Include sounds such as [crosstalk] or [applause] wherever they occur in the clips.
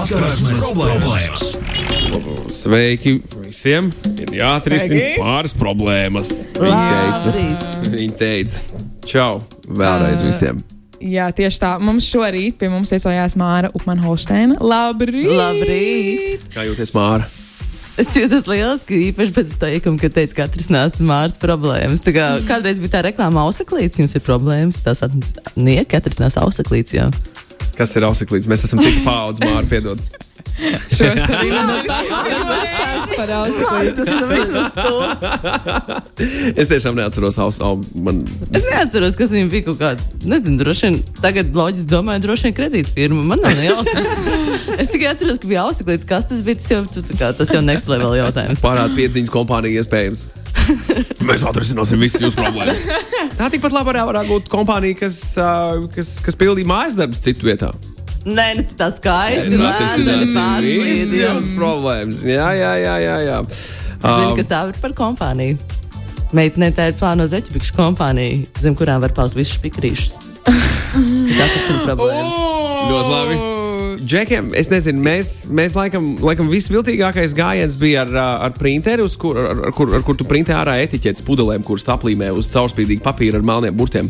Saskarsmes problēmas. Sveiki visiem! Ir jāatrisina pāris problēmas. Viņa teica, viņa teica, čau vēlreiz visiem. Jā, tieši tā. Mums šorīt pie mums viesojās Māra Upmana Holsteina. Labrīt! Labrīt! Kā jūties, Māra? Es jūtos lieliski, īpaši pēc teikuma, ka teica, ka katrs nāca mārs problēmas. Tā kā, kādreiz bija tā reklāma ausaklīts, jums ir problēmas, tās nes ausaklīts jau. Kas ir auseklīts? Mēs esam tik paudz, Māra, piedod. [laughs] Šos arī Pastāst par ausaklītu, tas vismaz to. Es tiešām neatceros, aus, au, man. Es neatceros, kas viņam bija kaut kāda, nezinu, droši vien, tagad loģiski domāju, droši vien kredītfirma. Man nav jausmas. Es tikai atceros, ka bija ausaklīts, kas tas bija, tas jau, tu tā kā, tas jau next level jautājums. Pārāda piedziņas kompānija iespējams. Mēs atrisināsim visas jūsu problēmas. Tā tikpat labi varētu būt kompānija, kas, kas, kas pildīja mājas darbus citu vietā. Nē, nu tā skaisti. Lēni, atrisināsim pārslīd, visas jā. problēmas. Jā, jā, jā. jā, jā. Zinu, Um, kas tā ir par kompāniju. Meitene tā ir plāno zeķibikšu kompānija, zem kurām var palikt visus spikrīšus. [laughs] Tas atrisina problēmas. Ļoti labi. Džekiem, es nezinu, mēs, mēs laikam, laikam visviltīgākais gājiens bija ar, ā, ar printeru, uz kur, ar, ar, kur, ar kur tu printē ārā etiķetes pudelēm, kuras aplīmē uz caurspīdīgu papīra ar melniem burtiem.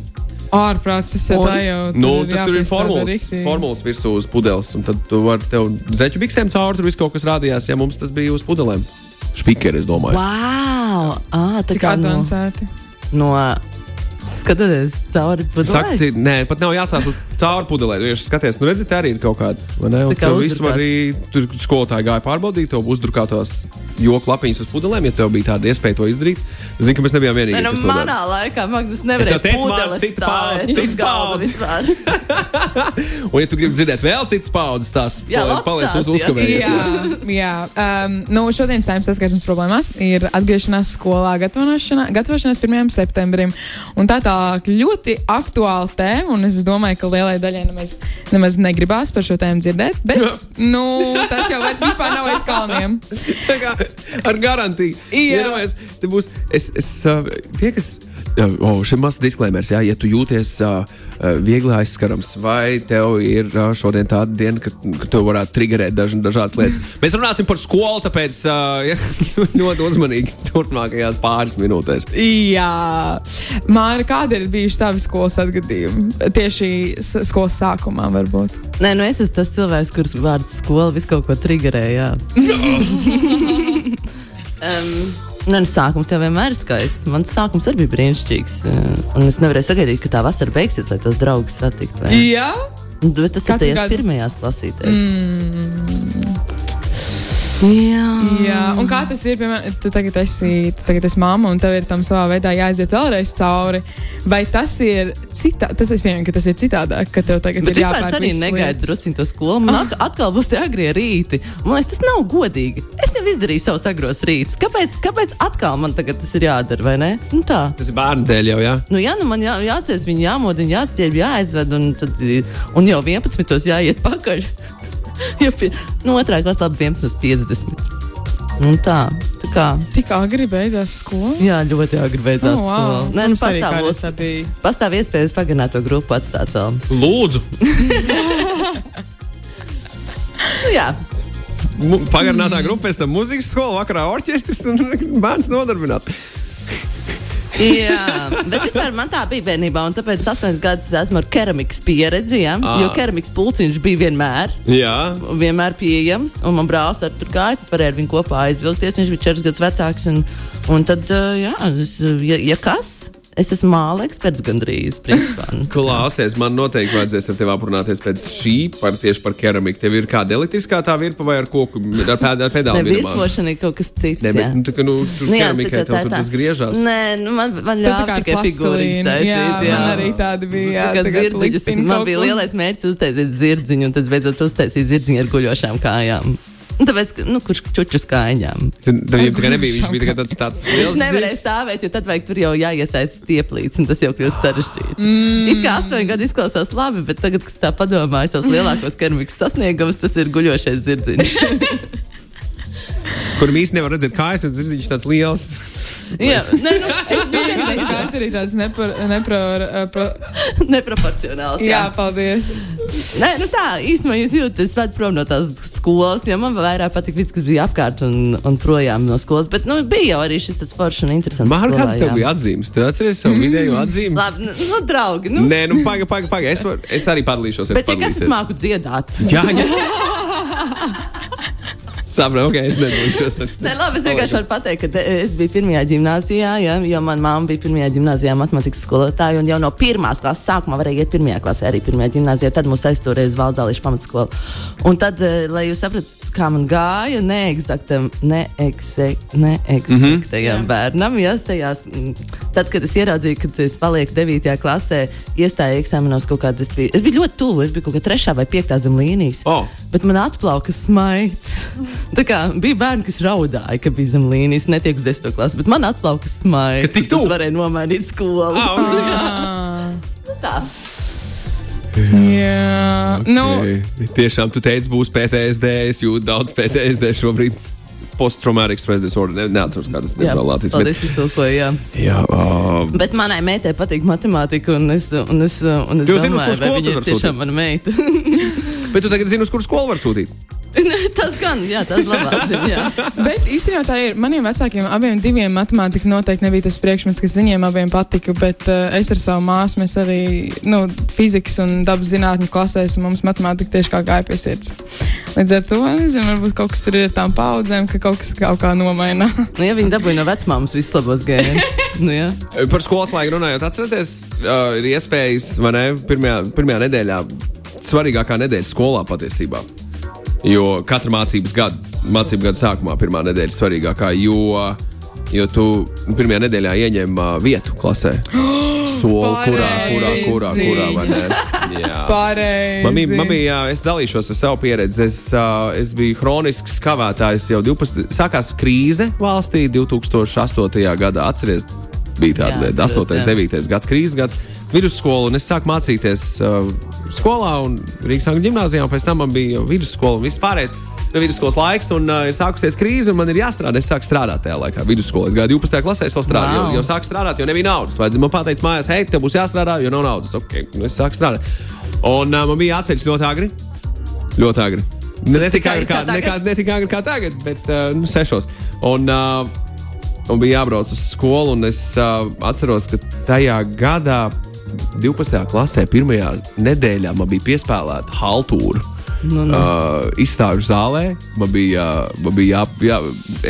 Ārprāts. Tā jau Nu, tad tur ir formulas, formulas virsū uz pudeles, un tad tu vari tev zeķu biksēm cauri, tur viss kaut kas rādījās, ja mums tas bija uz pudelēm. Špikeri, es domāju. Wow! Ah, tā kā no, advancēti. no skatoties cauri pudelei. cik, nē, pat nav jāsās uz cauri pudelē. Tieši skaties, nu redziet, arī ir kaut kāda. vai ne? Un Tā kā visu arī tur skolotāji gāja pārbaudīt, to uzdrukātos joku lapiņas uz pudelēm, ja tev bija tāda iespēja to izdarīt. Zinu, ka mēs nebijām vienīgie. Nē, nu, kas to dara. manā laikā Magnus nevarēja pudeles uz galda paudze. vispār. [laughs] Un, ja tu gribi dzirdēt vēl citas paudzes, tās paliec uz uzkavējies. Jā, jā. Um, nu, šodienas tēmas saskarsmes problēmās ir atgriešanās skolā, gatavošanās 1. septembrim. Un tā tā ļoti aktuāla tēma, un es domāju, ka lielai daļai nemaz, nemaz negribās par šo tēmu dzirdēt. Bet nu, tas jau vairs nav aiz kalniem. Ar garantiju. Jā. Iedomājies, te būs. Es, es, tie, kas. Oh, šim mazs disklēmers, jā, ja tu jūties uh, viegli aizskarams, vai tev ir uh, šodien tāda diena, ka, ka tev varētu triggerēt daž, dažādas lietas. Mēs runāsim par skolu, tāpēc uh, ja, [laughs] ļoti uzmanīgi turpmākajās pāris minūtēs. Jā, Māra, kāda ir bijuši tavi skolas atgadījumi? Tieši s- skolas sākumā, varbūt. Nē, nu es esmu tas cilvēks, kurš vārds skola visu kaut ko triggerēja. [laughs] um, Nē, nu, sākums jau vienmēr ir skaists. Mans sākums arī bija brīnišķīgs. uh, Un es nevarēju sagaidīt, ka tā vasara beigsies, lai tos draugus satiktu. Jā, Bet tas ir Katru tajās gadu. pirmajās klasītēs. Mm. Jā. Jā, un kā tas ir, piemēram, tu tagad esi, tu tagad esi mamma, un tev ir tam savā veidā jāiziet vēlreiz cauri. Vai tas ir citādi? Tas es pieņemu, ka tas ir citādāk, ka tev tagad Bet ir jāpērk es arī negaidu drusku to skolu. Man at- atkal būs tie agrie rīti. Man liekas, tas nav godīgi. Es jau izdarīju savus agros rītus. Kāpēc, kāpēc atkal man tagad tas ir jādara, vai ne? Nu tā. Tas ir bērnu dēļ jau, jā. Nu, jā, nu man jā, jāatceras, viņa jāmodina, jāstiep, jāaizved, un, tad, un jau 11. jāiet pakaļ. Jo pie, nu, otrā klasē labi 11.50. Un tā, tā kā, Tik agri beidzās skola. jā, ļoti agri beidzās. Oh, wow. skola. Nē, nu, pastāv, bija. pastāv iespējas pagarināt to grupu atstāt vēl. Lūdzu, Nu, jā, pagarinātā grupa, pēc tam muzikas skola, vakarā orķestris un [laughs] bērns nodarbināts. Jā, bet vispār man tā bija bērnībā, un tāpēc astoņas gadus esmu ar keramikas pieredzi. Ja? Ah. Jo keramikas pulciņš bija vienmēr, Jā, vienmēr pieejams, un man brālis ar tur gāja. Es varēju ar viņu kopā aizvilkties. Viņš bija četras gadus vecāks. Un, un tad, uh, jā, es, ja, ja kas, es esmu māla eksperts gandrīz. [laughs] Klausies, man noteikti vajadzēs ar tevi aprunāties pēc šī, par, tieši par keramiku. Tev ir kāda elektriskā tā virpa vai ar koku, ar, pēd, ar pedāli? Ne, minamā? virpošana ir kaut kas cits. Nē, jā. bet nu, tā, ka, nu, tur Nu, jā, keramikai tā kā tev tā- tur tā. tas griežās. Nē, nu man, man ļāva kā tikai figūras plastelīnu. taisīt. Jā, man arī tāda bija, jā, Tā kā likteņu man bija lielais mērķis uztaisīt zirdziņu, un tas beidzot uztaisīja zirdziņu ar guļošām kājām. Tāpēc, nu, kurš čučus kājām? Tad viņam tikai nebija, viņš bija tikai tāds, tāds Viņš nevarēja stāvēt, jo tad vajag tur jau jāiesaist stieplīts, un tas jau kļūst sarežģīti. Mm. It kā astoņi gadi izklausās labi, bet tagad, kad es tā domāju, savus lielākos keramikas sasniegumus, tas ir guļošais zirdziņš. [laughs] Kur īsti nevar redzēt kājas, un zirdziņš tāds liels. Jā, nē, nu, Es biju tas, ka tas arī tāds nepro, nepro, pro, neproporcionāls. jā, Jā, paldies. Nē, nu tā īstenībā jūs jūtaties ved prom no tās skolas, jo man vairāk patīk viss, kas bija apkārt un, un projām no skolas. Bet nu, bija jau arī šis tas foršs un interesants. Man kāds tev bija atzīmes? Tu atceries savu vidējo atzīmi? Labi, nu, nu draugi. Nu, Nē, nu, paga, paga, paga. Es, var, es arī padalīšos. bet ja kas es māku dziedāt? Jā, jā. [laughs] Saprotu, ok, es nedalīšos. [laughs] Nē, labi, es vienkārši varu pateikt, ka es biju pirmajā gimnājā, ja, jo manā mamma bija pirmajā gimnājā matemātikas skolotāja. un Jau no pirmās klases sākuma varēja iet pirmajā klasē, arī pirmajā gimnājā. Tad mūs aizturēja uz Valdzālīšu pamatskolu. Un tad, eh, lai jūs saprastu, kā man gāja, neexaktam, neexaktajam ne mm -hmm. bērnam, ja, tajās, tad, kad es ieraudzīju, ka es palieku 9. klasē, iestāju eksāmenos kaut kādā, es biju, es biju ļoti tuvu, es biju kaut kā 3. vai 5. zem līnijas. Oh. Bet man atplauka smaids. [laughs] Tā kā bija bērni, kas raudāja, ka bija zem līnijas, netiek uz 10. klasi, bet man smaids. Ka tik Tas tuvu? varēja nomainīt skolu. Ah, ok. Ah, Tā. jā, nu, Ei, Tiešām, tu teici, būs PTSD. Es jūtu daudz PTSD šobrīd. Post-traumatic stress disorder. Ne, neatceros, kā tas Jā, ir Latvijas. Bet, paldies, iztulkoju, jā. jā, uh, Bet manai meitai patīk matemātika, un es, un es, un es Tu uz domāju, skolu viņa tu ir tiešām mana meita. [laughs] bet tu tagad zini, uz kuru skolu var sūtīt. [laughs] tas gan, jā, tas labāk ziņa. jā. bet īstenībā tā ir. Maniem vecākiem abiem diviem matemātika noteikti nebija tas priekšmets, kas viņiem abiem patika, bet uh, es ar savu māsu, mēs arī nu, fizikas un dabas zinātņu klasēs, un mums matemātika tieši kā gāja pie sirds. Līdz ar to, nezinu, varbūt kaut kas tur ir ar tām paudzēm, ka kaut kas kaut kā nomainās. [laughs] Nu, ja viņi dabūja no vecmāmas visus labos gēnus. [laughs] Nu, jā. Par skolas laiku runājot, atcerieties, uh, ir iespējas, vai ne, pirmajā, pirmajā nedēļā, svarīgākā nedēļa skolā patiesībā. Jo katra mācības gada, mācību gada sākumā, pirmā nedēļa ir svarīgākā, jo, jo tu pirmajā nedēļā ieņem uh, vietu klasē. [gasps] Soli, kurā, kurā, kurā, kurā, vai ne? [laughs] Jā. Pareizi. Man bija, man bija, es dalīšos ar savu pieredzi. Es, uh, es biju hronisks kavētājs jau 12. Sākās krīze valstī 2008. gadā. Atcerieties, bija tāda lieta, atceros, 8. jā. un 9. gads, krīzes gads, vidusskola. Un es sāku mācīties uh, skolā un Rīgas Angļu gimnājā. Pēc tam man bija jau vidusskola un viss pārējais. No vidusskolas laiks, un uh, ir sākusies krīze, un man ir jāstrādā. Es sāku strādāt tajā laikā, vidusskolā. Es gāju 12. klasē, vēl strādāju. Wow. Jau, jau sāku strādāt, jo nebija naudas. Vajadzēja man pateikt, mājās, hei, tev būs jāstrādā, jo nav naudas. Okay, nu es sāku strādāt. Un uh, man bija jāceļas ļoti agri. Ļoti agri. Ne, tik agri kā, ne, kā, ne tik agri kā tagad, bet uh, nu, sešos. Un, uh, un bija jābrauc uz skolu, un es uh, atceros, ka tajā gadā, 12. klasē, pirmajā nedēļā, man bija piespēlēta haltūra. Nu, nu. Uh, izstāžu zālē. Man bija, uh, man bija jā, jā,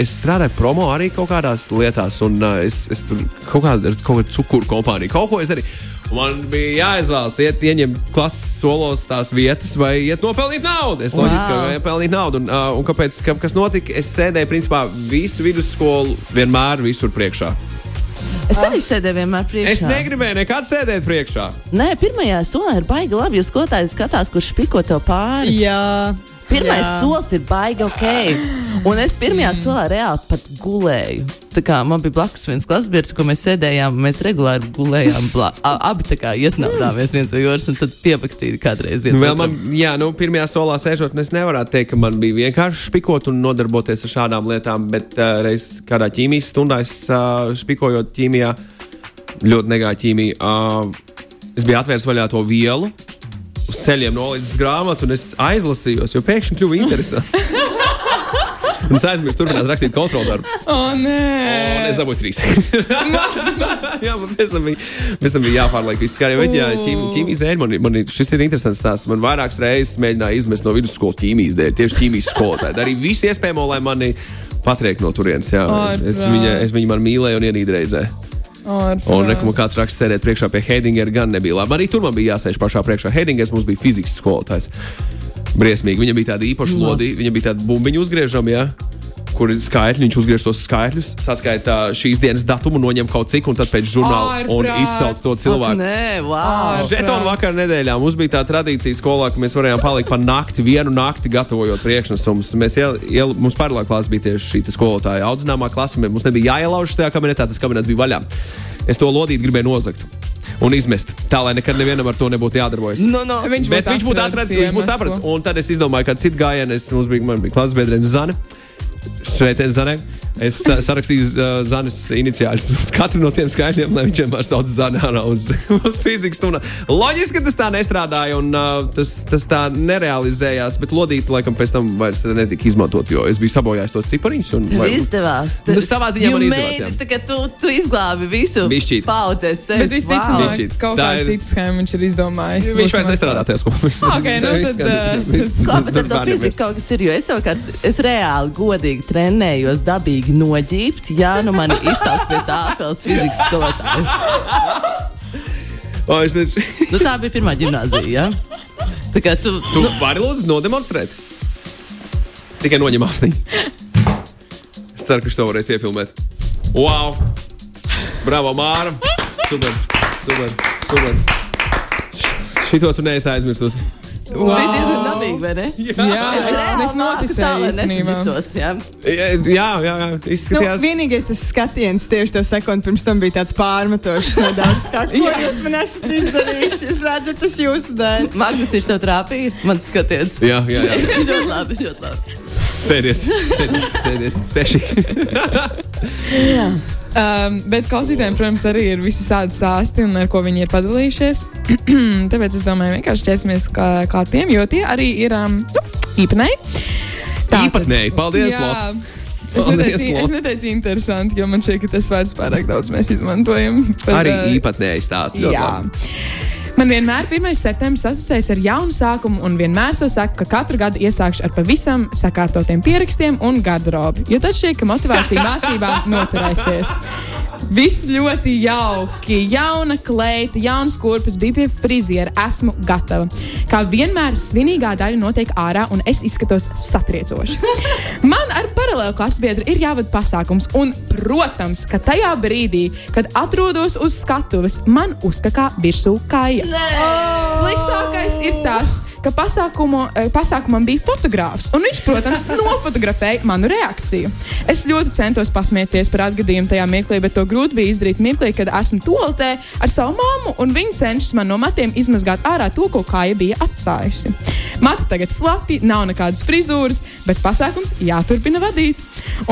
es strādāju promo arī kaut kādās lietās, un uh, es, es tur kaut kādā kaut kāda cukuru kompānija, kaut ko es arī. Man bija jāizvēlas, iet, ieņemt klases solos tās vietas, vai iet nopelnīt naudu. Es loģiski, Wow. ka vajag pelnīt naudu. Un, uh, un kāpēc, ka, kas notika? Es sēdēju principā visu vidusskolu vienmēr visur priekšā. Es arī sēdēju vienmēr priekšā. Es negribēju nekad sēdēt priekšā. Nē, pirmajā solā ir baigi labi, jo skolotājs skatās, kurš piko to pāri. Jā. Pirmais Jā. solis ir baigi ok. Un es pirmajā solā reāli pat gulēju. Tā kā man bija blakus viens klasbiedrs, ko mēs sēdējām, mēs regulāri gulējām. Blā, abi tā kā iesnādāmies viens vai otrs, un tad piebakstīja kādreiz viens Nu, vēl man, jā, nu, pirmajā solā sēžot, nu, es nevaru teikt, ka man bija vienkārši špikot un nodarboties ar šādām lietām, bet uh, reiz kādā ķīmijas stundā es uh, špikojot ķīmijā, ļoti negāju ķīmiju. Uh, es biju atvērs vaļā to vielu, uz ceļiem nolicis grāmatu, un es aizlasījos, jo pēkšņi kļuva interesanti. [laughs] Un es aizmirsu turpināt rakstīt kontrolu darbu. O, nē. Un es dabūju trīs. [laughs] jā, man pēc tam bija, pēc tam bija jāpārliek viss kārtībā. Bet, jā, ķīm, ķīmijas dēļ man, man šis ir interesants stāsts. Man vairākas reizes mēģināja izmest no vidusskolas ķīmijas dēļ, tieši ķīmijas skolotāji. Darīja visu iespējamo, lai mani patriek no turienes. Jā. Es, Ārprāts. viņa, es viņu mīlēju un ienīdu reizē. Un nekam kāds raksts sēdēt priekšā pie Heidingera gan nebija labi. Arī tur man bija jāsēž pašā priekšā. Heidingers mums bija fizikas skolotājs. Briesmīgi. Viņam bija tāda īpaša lodī, viņam bija tāda bumbiņa uzgriežama. Ja? Kur ir skaitļi, viņš uzgriež tos skaitļus, saskaita šīs dienas datumu, noņem kaut cik, un tad pēc žurnāla un izsauc to cilvēku. Nē, wow. Žetonu vakar nedēļā mums bija tā tradīcija skolā, ka mēs varējām palikt pa nakti, vienu nakti gatavojot priekšnesumus. Mēs iel, iel, mums paralēlā klasē bija tieši šī skolotāja audzināmā klase. Mums nebija jāielauž tajā kabinetā, tas kabinets bija vaļā. Es to lodīti gribēju nozagt un izmest, tā lai nekad nevienam ar to nebūtu jādarbojas. Nu, nu. Viņš Bet viņš būtu atradzis, viņš būtu sapratis. Un tad es izdomāju, ka citu gājienu es, mums bija, man bija klases biedrene Zane. Sveiciens Zanai. Es sa- sarakstīju uh, Zanes iniciāļus uz katru no tiem skaitļiem, lai viņš vienmēr sauc Zanu ārā uz, [laughs] uz fizikas stundu. Loģiski, ka tas tā nestrādāja un uh, tas, tas tā nerealizējās, bet lodīti laikam pēc tam vairs netika izmantot, jo es biju sabojājis tos cipariņus. un- lai- izdevās. Nu, savā ziņā man izdevās, jā. tā kā Tu, tu izglābi visu Bišķīt. paudzes Bet sevi. visticamāk, Bišķīt. kaut ir- citu schēmu viņš ir izdomājis. Viņš vairs nestrādā tajā skolā. [laughs] Ok, [laughs] nu tad, uh, Kā pat ar to fiziku kaut kas ir, jo es savukārt, es reāli godīgi trenējos, dabīgi noģībt, ja nu mani izsauks pie tāfeles fizikas skolotāju. O, taču- Nu, tā bija pirmā gimnāzija, ja? Tā kā tu, Tu nu, vari lūdzu nodemonstrēt? Tikai noņem austiņas. Es ceru, ka šo varēs iefilmēt. Wow! Bravo, Māra! Super! Super! super. Šito tu neesi aizmirsusi. Bija diezgan dabīgi, vai ne? Jā, es, es noticēju īstenībā. Jā, jā, jā. Nu, Izskatījās. vienīgais tas skatiens tieši to sekundi pirms tam bija tāds pārmetošs, nedaudz kā ko jūs man esat izdarījuši. Jūs redzat, tas jūsu dēļ. Magnus viņš tev trāpīja, man skatiens. Jā, jā, jā. ļoti labi, ļoti labi. Sēdies, sēdies, sēdies. Seši. Um, bet klausītājiem, protams, arī ir visi tādi stāsti, un ar ko viņi ir padalījušies. [clears throat] Tāpēc es domāju, vienkārši ķersimies klā- klātiem, jo tie arī ir um, nu, īpatnēji. Tātad- Īpatnēji. Paldies, Jā. Lot. Es neteicu, es neteicu interesanti, jo man šķiet, ka tas vārds pārāk daudz mēs izmantojam. Pat, Arī ā, īpatnēji stāsti. ļoti Jā. labi. Man vienmēr 1. septembris asociējas ar jaunu sākumu, un vienmēr sev saku, ka katru gadu iesākšu ar pavisam sakārtotiem pierakstiem un garderobi. Jo tad šķiet, ka motivācija mācībām noturēsies. Viss ļoti jauki. Jauna kleita, jauns kurpes, bija pie friziera. Esmu gatava. Kā vienmēr, svinīgā daļa notiek ārā, un es izskatos satriecoši. Man ar paralēlu klasbiedru ir jāvada pasākums, un, protams, ka tajā brīdī, kad atrodos uz skatuves, man uzkakā virsū kāja. Tas, ka pasākumu, eh, pasākumam bija fotogrāfs, un viņš, protams, [laughs] nofotografēja manu reakciju. Es ļoti centos pasmieties par atgadījumu tajā mirklī, bet to grūti bija izdarīt mirklī, kad esmu toaletē ar savu mammu, un viņa cenšas man no matiem izmazgāt ārā to, ko kāja bija atstājusi. Mati tagad slapi, nav nekādas frizūras, bet pasākums jāturpina vadīt.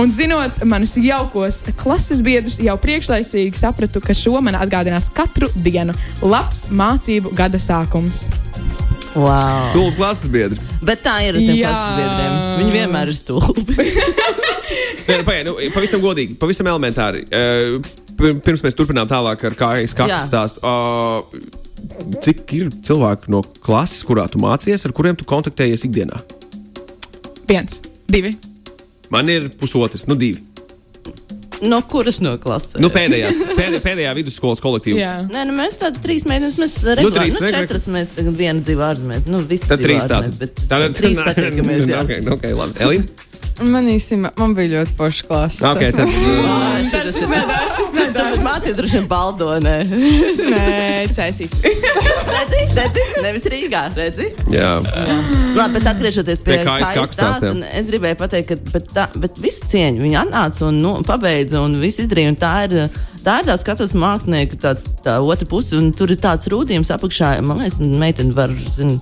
Un zinot manus jaukos klases biedrus, jau priekšlaicīgi sapratu, ka šo man atgādinās katru dienu. Labs mācību gada sākums. Wow. Tūlīt klases biedri. Bet tā ir ar tiem Jā. klases biedriem. Viņi vienmēr ir stulbi. [laughs] Nē, Pagaid, nu, pavisam godīgi, pavisam elementāri. Pir- Pirms mēs turpinām tālāk ar kājas kaktu stāstu. Uh, cik ir cilvēki no klases, kurā tu mācies, ar kuriem tu kontaktējies ikdienā? Viens, divi. Man ir pusotrs, nu divi. No kuras no klases? Nu, pēdējās, pēdējā, pēdējā vidusskolas kolektīvā. Jā. Nē, nu mēs tādu trīs mēnešus, mēs regulāri, nu, trīs, nu, četras mēs tagad vienu dzīvo ārzemēs. Nu, visi trīs tādi. ārzemēs, bet trīs satiekamies, [laughs] jā. Okay, okay, labi. Elīna? Man īstenībā man bija ļoti forša klase. Okay, tad, [laughs] Ā, šitas ir tas- pat mācies droši vien Baldonē. Nē, cēsīs. [laughs] redzi, redzi, nevis Rīgā, redzi. jā. Labi, bet atgriežoties pie kājas kakas stāsta, es gribēju pateikt, ka bet tā, bet visu cieņu viņa atnāca un nu, pabeidza un viss izdarīja. Un tā ir tā, ir tā skatuves mākslinieka tā, tā otra puse, un tur ir tāds rūtījums apakšā. Man liekas, meitene var zin,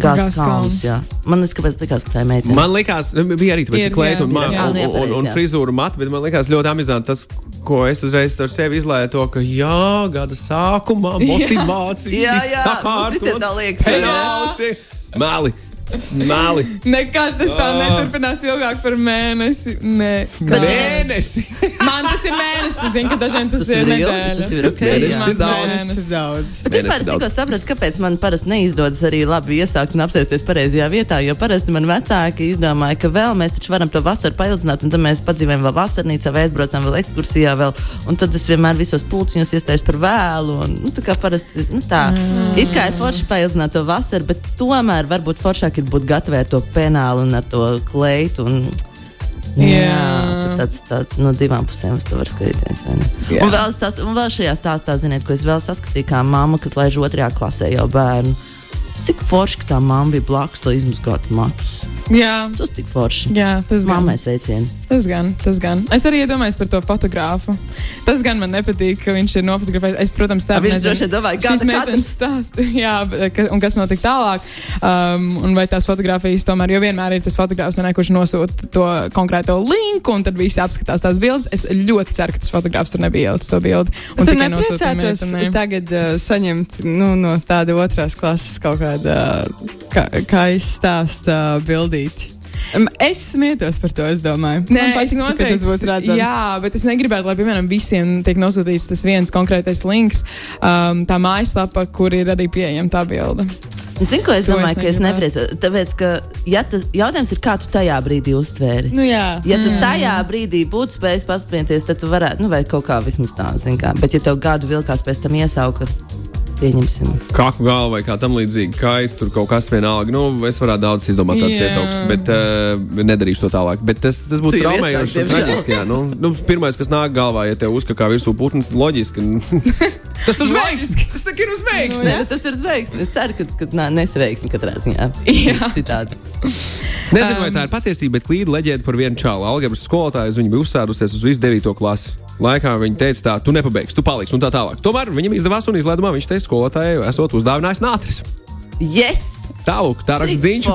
gāzt kalnus. jā. Man liekas, kāpēc likās, ka tā ir meitene. Man liekas, nu, bija arī tāpēc, ka klēta un, jā, jā. un, Jā, un, un, un jā. frizūra matu, bet man liekas ļoti amizanti tas, ko es uzreiz ar sevi izlēju, to, ka jā, gada sākumā motivācija, [laughs] Jā, jā, mums visiem tā liekas, vai ne? penāsi, meli, Nekad tas tā Ah. neturpinās ilgāk par mēnesi. Nē, Bet- mēnesi. man tas ir mēnesis. Es zinu, ka dažiem tas, Tas ir nedēļa. tas ir ok, Mēnesis ir daudz. Mēnesis. Tas ir daudz. Bet Mēnesi vispār tikko sapratu, kāpēc man parasti neizdodas arī labi iesākt un apsēsties pareizajā vietā. Jo parasti man vecāki izdomāja, ka vēl mēs taču varam to vasaru paildzināt, un tad mēs padzīvojam vēl vasarnīcā, vai aizbraucam vēl ekskursijā. Vēl, un tad es vienmēr visos pulciņos iestājos par vēlu. Un, nu, tā kā parasti nu, tā. Mm. It kā ir forši paildzināt to vasaru, bet tomēr varbūt foršāk ir būt gatavai ar to penālu un ar to kleitu. Un, Jā. tur tāds tā, no divām pusēm es to varu skatīties. vai ne? Jā. Un vēl, sas, un vēl šajā stāstā, ziniet, ko es vēl saskatīju, kā mamma, kas laiž otrajā klasē jau bērnu. Cik forši, ka tā mamma bija blakus, lai izmazgātu matus. Jā, Tas tik forši. jā tas gan. Mammai sveicieni. Tas gan, tas gan. Es arī iedomājos par to fotografu. Tas gan man nepatīk, ka viņš ir nofotografējis. Es, protams, ceru, viņš nezinu, droši domāja, šīs gada meitenes stāstu. [laughs] Jā, ka, un kas notika tālāk. Um, un vai tās fotogrāfijas tomēr, jo vienmēr ir tas fotogrāfs, ne, kurš nosūta to konkrēto linku, un tad visi apskatās tās bildes. Es ļoti ceru, ka tas fotogrāfs tur nebija ielicis to bildi. Un nepriecātos meitenei. tagad uh, saņemt nu, no tāda otrās klases kaut kāda kā, kā izstāsta bildīti. Um, Es smietos par to, es domāju. Nē, Man es ka noteikti. tas būtu redzams. Jā, bet es negribētu, lai piemēram visiem tiek nosūtīts tas viens konkrētais links, um, tā mājaslapa, kur ir arī pieejama tā bilde. Zini, ko es To es domāju, ka es nepriecājos? Tāpēc, ka ja tas jautājums ir, kā tu tajā brīdī uztvēri. Nu, jā. Ja tu tajā brīdī būtu spējis paspēties, tad tu varētu, nu, vai kaut kā vismaz tā, zini, kā. Bet, ja tev gadu vilkās pēc tam iesauka, pieņemsim. Kaku galva vai kā tam līdzīgi, kā es tur kaut kas vienalga. Nu, es varētu daudz izdomāt tādas Jā. iesauksmes, bet uh, nedarīšu to tālāk. Bet tas, tas būtu traumējoši un traģiski. jā. Nu, nu, pirmais, kas nāk galvā, ja tev uzkakā virsū putns, [laughs] loģiski. tas uz veiksmi! Tas ir uz veiksmi! Nē, bet tas ir veiksmi. Es ceru, ka, ka nesveiksmi katrā ziņā. Jā. Citādi. [laughs] Nezinu, vai tā ir patiesība, bet klīda leģenda par vienu čālu. Algebras skolotāju viņa bija uzsēdusies uz visu 9. klasi. Laikā viņa teica, tā, tu nepabeigsi, tu paliksi un tā tālāk. Tomēr viņam izdevās un izlaidumā viņš teica, skolotājai esot uzdāvinājis nātris. Yes! Tālāk, tā raksta dziņš.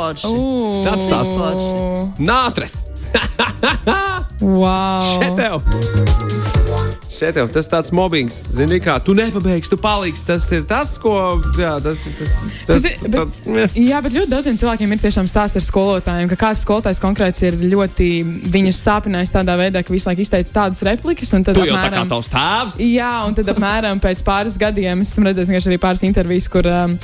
Tāds stāsts. Nātris! [laughs] Wow! Šeit tev! Šeit tev tas tāds mobbings, zini, kā tu nepabeigsi, tu paliksi. Tas ir tas, ko. Jā, tas ir. Tas, Zini, bet- tāds, jā. Jā, bet ļoti daudziem cilvēkiem ir tiešām stāsts ar skolotājiem, ka kāds skolotājs konkrēts ir ļoti viņus sāpinājis tādā veidā, ka visu laiku izteica tādas replikas. un tad Tu jau tā kā apmēram- tavs tēvs. Jā, un tad apmēram pēc pāris gadiem es esmu redzējis arī pāris intervijas, kur, um,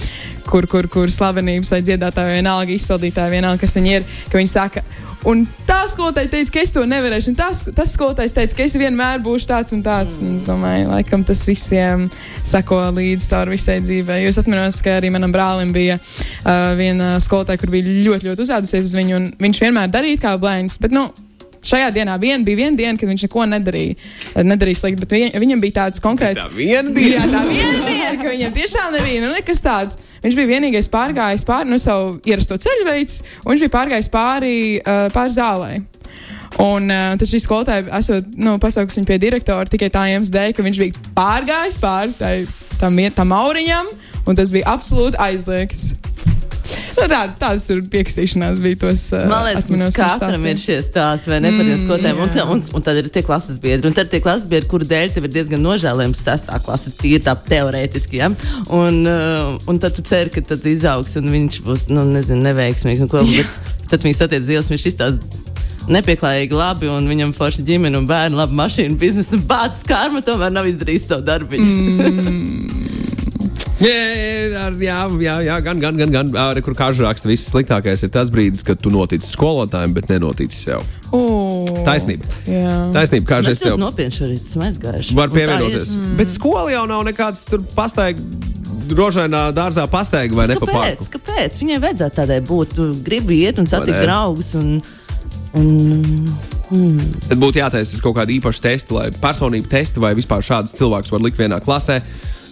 kur, kur, kur slavenības vai dziedātāji, vai vienalga izpildītāji, vienalga, kas viņi ir, ka viņi saka. Un tā skolotāja teica, ka es to nevarēšu. Un tas, tas skolotājs teica, ka es vienmēr būšu tāds un tāds. Un es domāju, laikam tas visiem sako līdzi cauri visai dzīvei. Jo es atceros, ka arī manam brālim bija uh, viena skolotāja, kur bija ļoti, ļoti uzādusies uz viņu. Viņš vienmēr darīja kā blēņas. Bet, nu, Šajā dienā vien bija viena diena, kad viņš neko nedarīja. Nedarīja slikti, bet viņ, viņam bija tāds konkrēts. Tā viena diena. Jā, tā viena diena, ka viņam tiešām nebija nu, nekas tāds. Viņš bija vienīgais pārgājis pāri nu, savu ierasto ceļveids, un viņš bija pārgājis pāri, uh, pāri zālē. Un uh, tad šī skolotāja, esot nu, pasaukusi viņu pie direktora tikai tā iemesla dēļ, ka viņš bija pārgājis pāri tai, tam, tam mauriņam, un tas bija absolūti aizliegts. Nu, tā, tādas tur piekstīšanās bija tos. Man liekas, ka atminos, katram ir šie stāsti, vai ne par tiem skolotājiem. Un, te- un, un tad ir tie klases biedri. Un tad ir tie klases biedri, kuru dēļ tev ir diezgan nožēlojams sestā klase, tīri tā teorētiski. Ja? Un, un tad tu ceri, ka tad izaugs un viņš būs, nu, nezinu, neveiksmīgs. un Ko, [laughs] bet tad viņi satiek zils, viņš izstāsta nepieklājīgi labi, un viņam forši ģimene un bērni, labi mašīna, biznesa, un bācis kārma tomēr nav izdarījis savu darbu. Mm. Jā, jā, jā, jā, gan, gan, gan, gan. Arī kur kāžu raksta, viss sliktākais ir tas brīdis, kad tu notici skolotājiem, bet nenotici sev. Oh, Taisnība. Jā. Taisnība, kā Es es tev nopietni šorīt esmu Un tā pievienoties. ir- Bet skola jau nav nekāds tur pastaigā, rožainā dārzā pastaigā vai ne pa Kāpēc? Kāpēc? Viņai vajadzētu tādai būt. Tu gribi iet un satikt draugus. Un, un, Tad būtu jātaisa kaut kāda īpaša testa, lai personību testi vai vispār šādus cilvēkus var likt vienā klasē.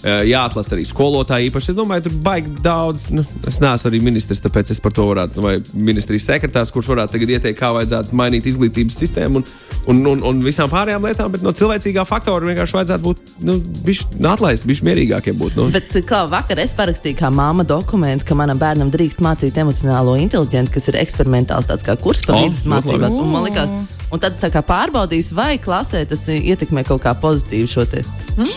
Eh, Jāatlasa arī skolotāji īpaši. Es domāju, tur baigi daudz. Nu, es neesmu arī ministrs, tāpēc es par to varētu, vai ministrijas sekretārs, kurš varētu tagad ieteikt, kā vajadzētu mainīt izglītības sistēmu un, un, un, un visām pārējām lietām. Bet no cilvēcīgā faktora vienkārši vajadzētu būt nu, atlaist, bišķi mierīgākiem būt. Nu. Bet, kā vakar es parakstīju, kā māma dokumentu, ka manam bērnam drīkst mācīt emocionālo inteligenci, kas ir eksperimentāls tāds kā kurs par O, vidus ļoti labi. mācībās. Un man likās, un tad tā kā pārbaudīs, vai klasē tas ietekmē kaut kā pozitīvi šo te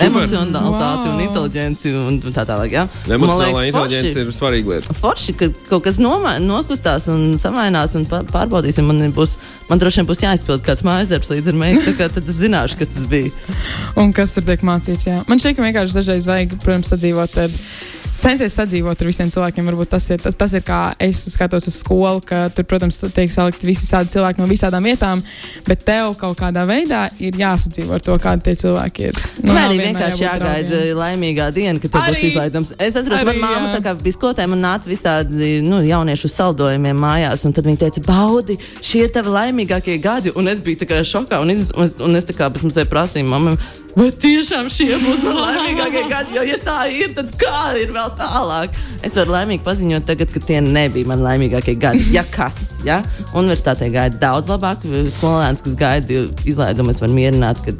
emocionalitāti un Wow. Inteligenci un tā tālāk. Ja? Emocionālā forši- ir svarīga lieta. Forši, ka kaut kas nomā, nokustās un samainās, un pārbaudīsim. Man, būs, man droši vien būs jāizpild kāds mājas darbs līdz ar meitu, tad es zināšu, kas tas bija. Un kas tur tiek mācīts? Jā. Man šķiet, ka vienkārši dažreiz vajag, protams, sadzīvot ar. Censties sadzīvot ar visiem cilvēkiem. Varbūt tas ir, tas, tas ir kā es skatos uz skolu, ka tur, protams, tiek salikti visi tādi cilvēki no visādām vietām, bet tev kaut kādā veidā ir jāsadzīvo ar to, kādi tie cilvēki ir. Nu, nav arī vienkārši jāgaida draugiem. laimīgā diena, kad tev būs izlaidums. Es atceros, manā māte tā kā skolotājiem un nāca visādi nu, jauniešu saldojumiem mājās. un Tad viņi teica, baudi, šie ir tavi laimīgākie gadi. Un es biju tā kā šokā. Un, es- un es tā kā bez mazliet prasīju mammai, vai tiešām šie [laughs] būs laimīgākie gadi? Jo, ja tā ir, tad kā ir vēl tālāk? Es varu laimīgi paziņot, tagad, ka tie nebija mani laimīgākie gadi. Ja kas, ja? Universitātē gāja daudz labāk. Skolēns, kas gaida izlaidumu, es varu mierināt, ka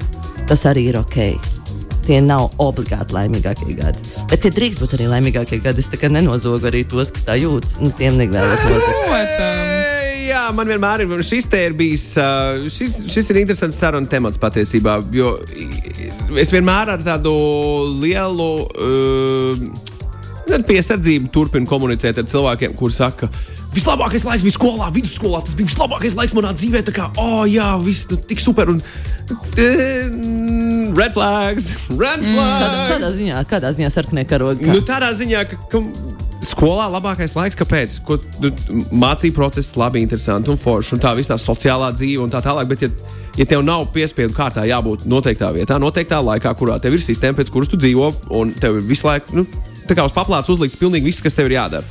tas arī ir ok. Tie nav obligāti laimīgākie gadi. Bet tie drīkst būt arī laimīgākie gadi. Es tā kā nenozogu arī tos, kas tā jūtas. Nu, tiem negribēju nozogt. Jā, man vienmēr ir šis te ir bijis. Šis, šis ir interesants sarunu temats patiesībā. Jo es vienmēr ar tādu lielu uh, piesardzību turpinu komunicēt ar cilvēkiem, kuriem saka, vislabākais laiks bija skolā, vidusskolā. Tas bija vislabākais laiks manā dzīvē. Tā kā, oh, jā, viss nu, tik super. Un, red flags, red Kādā, flags. kādā ziņā, kādā ziņā sarkanie karogi? Nu, tādā ziņā, ka, ka skolā labākais laiks, kāpēc? Ko, mācību process labi, interesanti un forši, un tā viss tā sociālā dzīve un tā tālāk. Bet, ja, ja tev nav piespiedu kārtā jābūt noteiktā vietā, noteiktā laikā, kurā tev ir sistēma, pēc kuras tu dzīvo, un tev ir visu laiku, nu, tā kā uz paplātes uzlikts pilnīgi viss, kas tev ir jādara.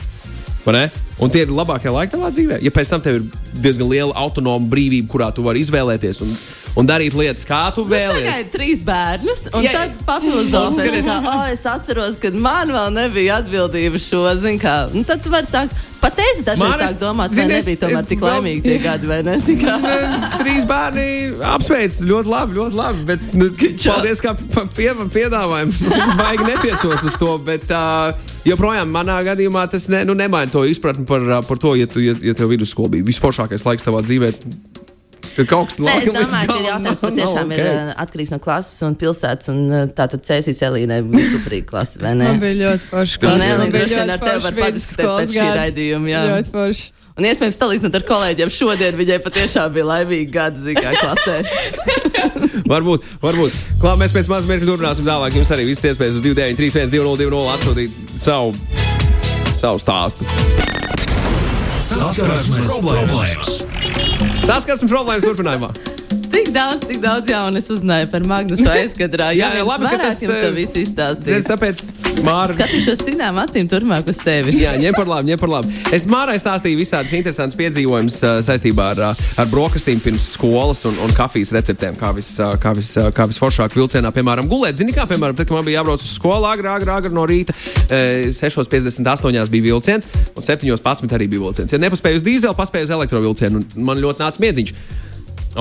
Un tie ir labākie laiki tavā dzīvē. Ja pēc tam tev ir diezgan liela autonoma brīvība, kurā tu vari izvēlēties un, un darīt lietas, kā tu vēlies. Tagad trīs bērnus, un Jā. yeah. tad ka oh, es atceros, kad man vēl nebija atbildība šo zinu. kā. Nu, tad tu vari sākt, pat es dažreiz sāku domāt, vai zini, es- nebija tomēr es tik laimīgi tie gadi, vai ne? Trīs bērni apsveic, ļoti labi, ļoti labi. Bet, nu, paldies, kā pie, piedāvājumu. [laughs] Baigi netiecos uz to. Bet, uh, joprojām manā gadījumā tas ne, nu, nemaina to izpratni par, par to, ja, tu, ja, ja tev vidusskola bija visforšākais laiks tavā dzīvē. Tad kaut kas Nē, es domāju, ka jautājums nav- patiešām nav ir ok. uh, atkarīgs no klases un pilsētas. Un, tātad Cēsīs Elīnai bija superīga klase, vai ne? Man bija ļoti forši. Tu Un Nē, Elīna Man bija droši vien ļoti ar tevi var padiskutēt pēc šī gadi. raidījuma. jā. Ļoti forši. Un iespējams, salīdzinot ar kolēģiem, šodien viņai patiešām bija laimīga gada zīmē klasē. [laughs] Varbūt, varbūt. Klā, mēs pēc mazas mirkļa turpināsim tālāk. Jums arī viss iespējas uz 29, 3, 1, 2, 0, atsūtīt savu, savu stāstu. Saskarsmes problēmas. Saskarsmes problēmas turpinājumā. Tik daudz, tik daudz jaunu es uzzināju par Magnusu aizkadrā. Jā, jā, labi, ka tas, jums to eh, visu Es izstāstīju. tāpēc Māra. Skatīšos citām acīm turpmāk uz tevi. Jā, ņem par labu, ņem par labu. Es Mārai stāstīju visādas interesantas piedzīvojumus uh, saistībā ar, uh, ar brokastīm pirms skolas un, un kafijas receptēm, kā, vis, uh, kā, vis, uh, kā visforšāk vilcienā, piemēram, gulēt. Zini, kā, piemēram, tad, kad man bija jābrauc uz skolu agrāk, agrāk, agrāk no rīta, uh, 6.58 bija vilciens, un 7.11 arī bija vilciens. Ja nepaspēju uz dīzeli, paspēju uz elektrovilcienu, un man ļoti nāca miedziņš.